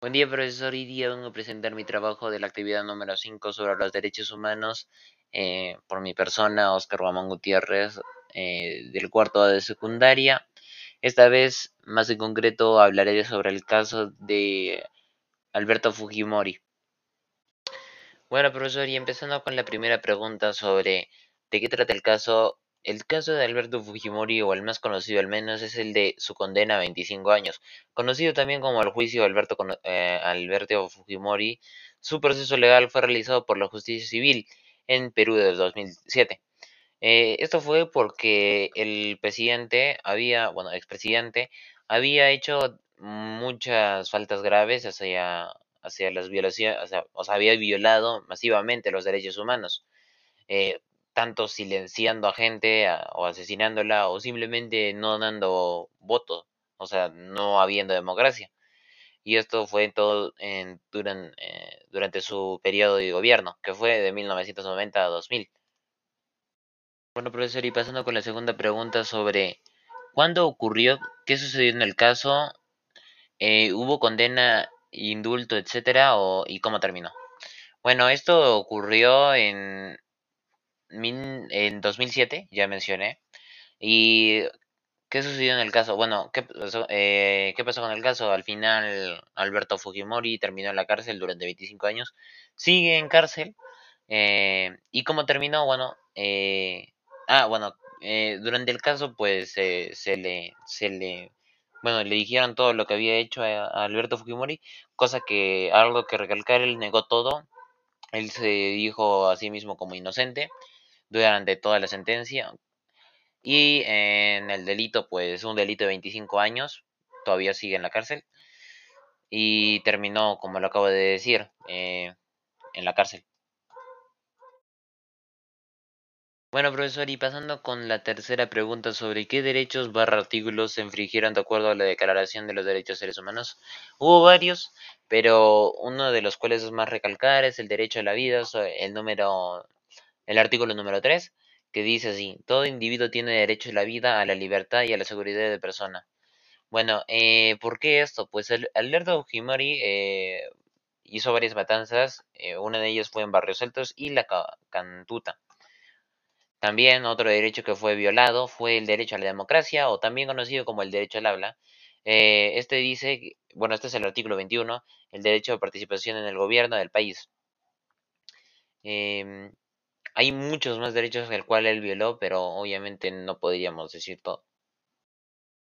Buen día, profesor. Hoy día vengo a presentar mi trabajo de la actividad número 5 sobre los derechos humanos eh, por mi persona, Oscar Ramón Gutiérrez, eh, del cuarto de secundaria. Esta vez, más en concreto, hablaré sobre el caso de Alberto Fujimori. Bueno, profesor, y empezando con la primera pregunta sobre de qué trata el caso, el caso de Alberto Fujimori, o el más conocido al menos, es el de su condena a 25 años. Conocido también como el juicio de Alberto, eh, Alberto Fujimori, su proceso legal fue realizado por la justicia civil en Perú desde 2007. Eh, esto fue porque el presidente había, bueno, expresidente, había hecho muchas faltas graves hacia, hacia las violaciones, o sea, había violado masivamente los derechos humanos. Eh, tanto silenciando a gente o asesinándola o simplemente no dando voto, o sea, no habiendo democracia. Y esto fue todo en, durante, eh, durante su periodo de gobierno, que fue de 1990 a 2000. Bueno, profesor, y pasando con la segunda pregunta sobre cuándo ocurrió, qué sucedió en el caso, eh, hubo condena, indulto, etcétera, o, y cómo terminó. Bueno, esto ocurrió en en 2007, ya mencioné. ¿Y qué sucedió en el caso? Bueno, ¿qué pasó, eh, ¿qué pasó con el caso? Al final, Alberto Fujimori terminó en la cárcel durante 25 años. Sigue en cárcel. Eh, ¿Y cómo terminó? Bueno, eh, ah, bueno, durante el caso, pues se le, se le, bueno, le dijeron todo lo que había hecho a, Alberto Fujimori, cosa que, algo que recalcar, él negó todo. Él se dijo a sí mismo como inocente durante toda la sentencia. Y en el delito, pues un delito de 25 años, todavía sigue en la cárcel. Y terminó, como lo acabo de decir, eh, en la cárcel. Bueno, profesor, y pasando con la tercera pregunta sobre qué derechos barra artículos se infringieron de acuerdo a la Declaración de los Derechos de Seres Humanos. Hubo varios, pero uno de los cuales es más recalcar es el derecho a la vida, el número el artículo número 3, que dice así, todo individuo tiene derecho a la vida, a la libertad y a la seguridad de persona. Bueno, eh, ¿por qué esto? Pues el, Alberto Fujimori eh, hizo varias matanzas, eh, una de ellas fue en Barrios Altos y la Cantuta. También otro derecho que fue violado fue el derecho a la democracia, o también conocido como el derecho al habla. este dice, bueno, este es el artículo 21, el derecho a participación en el gobierno del país. Em, hay muchos más derechos el cual él violó, pero obviamente no podríamos decir todo.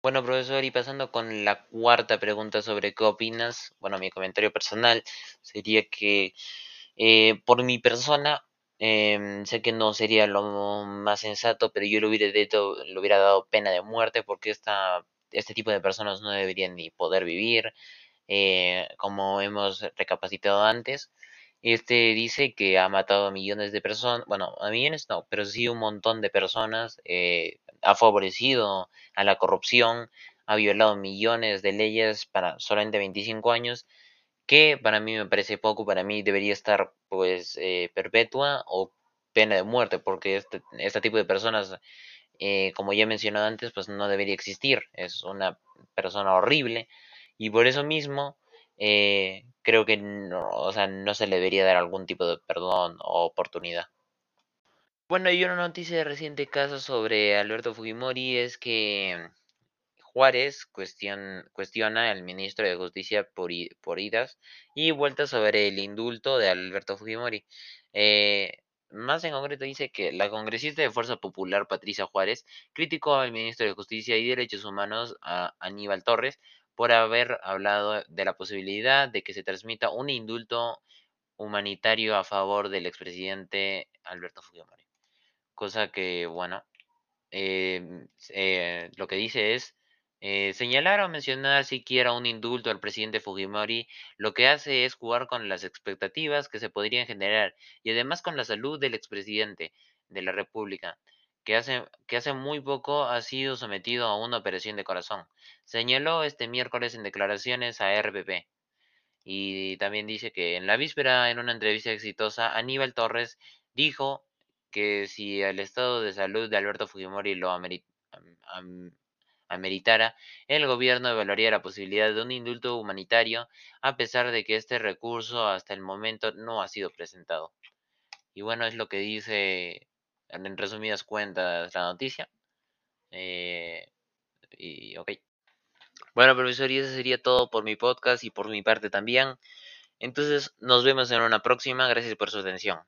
Bueno, profesor, y pasando con la cuarta pregunta sobre qué opinas, bueno, mi comentario personal sería que eh, por mi persona, em, sé que no sería lo más sensato, pero yo le hubiera, le hubiera dado pena de muerte porque esta, este tipo de personas no deberían ni poder vivir, eh, como hemos recapacitado antes. Este dice que ha matado a millones de personas, bueno, a millones no, pero sí un montón de personas, eh, ha favorecido a la corrupción, ha violado millones de leyes para solamente 25 años, que para mí me parece poco, para mí debería estar pues eh, perpetua o pena de muerte, porque este, este tipo de personas, eh, como ya he mencionado antes, pues no debería existir, es una persona horrible y por eso mismo eh, creo que no, o sea, no se le debería dar algún tipo de perdón o oportunidad. Bueno, y una noticia de reciente caso sobre Alberto Fujimori es que Juárez cuestiona al ministro de Justicia por, por idas y vuelta sobre el indulto de Alberto Fujimori. Eh, más en concreto dice que la congresista de Fuerza Popular Patricia Juárez criticó al ministro de Justicia y Derechos Humanos a Aníbal Torres por haber hablado de la posibilidad de que se transmita un indulto humanitario a favor del expresidente Alberto Fujimori. Cosa que, bueno, em, eh, lo que dice es, eh, señalar o mencionar siquiera un indulto al presidente Fujimori lo que hace es jugar con las expectativas que se podrían generar y además con la salud del expresidente de la República que hace, que hace muy poco ha sido sometido a una operación de corazón. Señaló este miércoles en declaraciones a RPP. Y también dice que en la víspera, en una entrevista exitosa, Aníbal Torres dijo que si el estado de salud de Alberto Fujimori lo ameritara, el gobierno evaluaría la posibilidad de un indulto humanitario, a pesar de que este recurso hasta el momento no ha sido presentado. Y bueno, es lo que dice en resumidas cuentas la noticia. Eh, y ok. Bueno, profesor, y eso sería todo por mi podcast y por mi parte también. Entonces, nos vemos en una próxima. Gracias por su atención.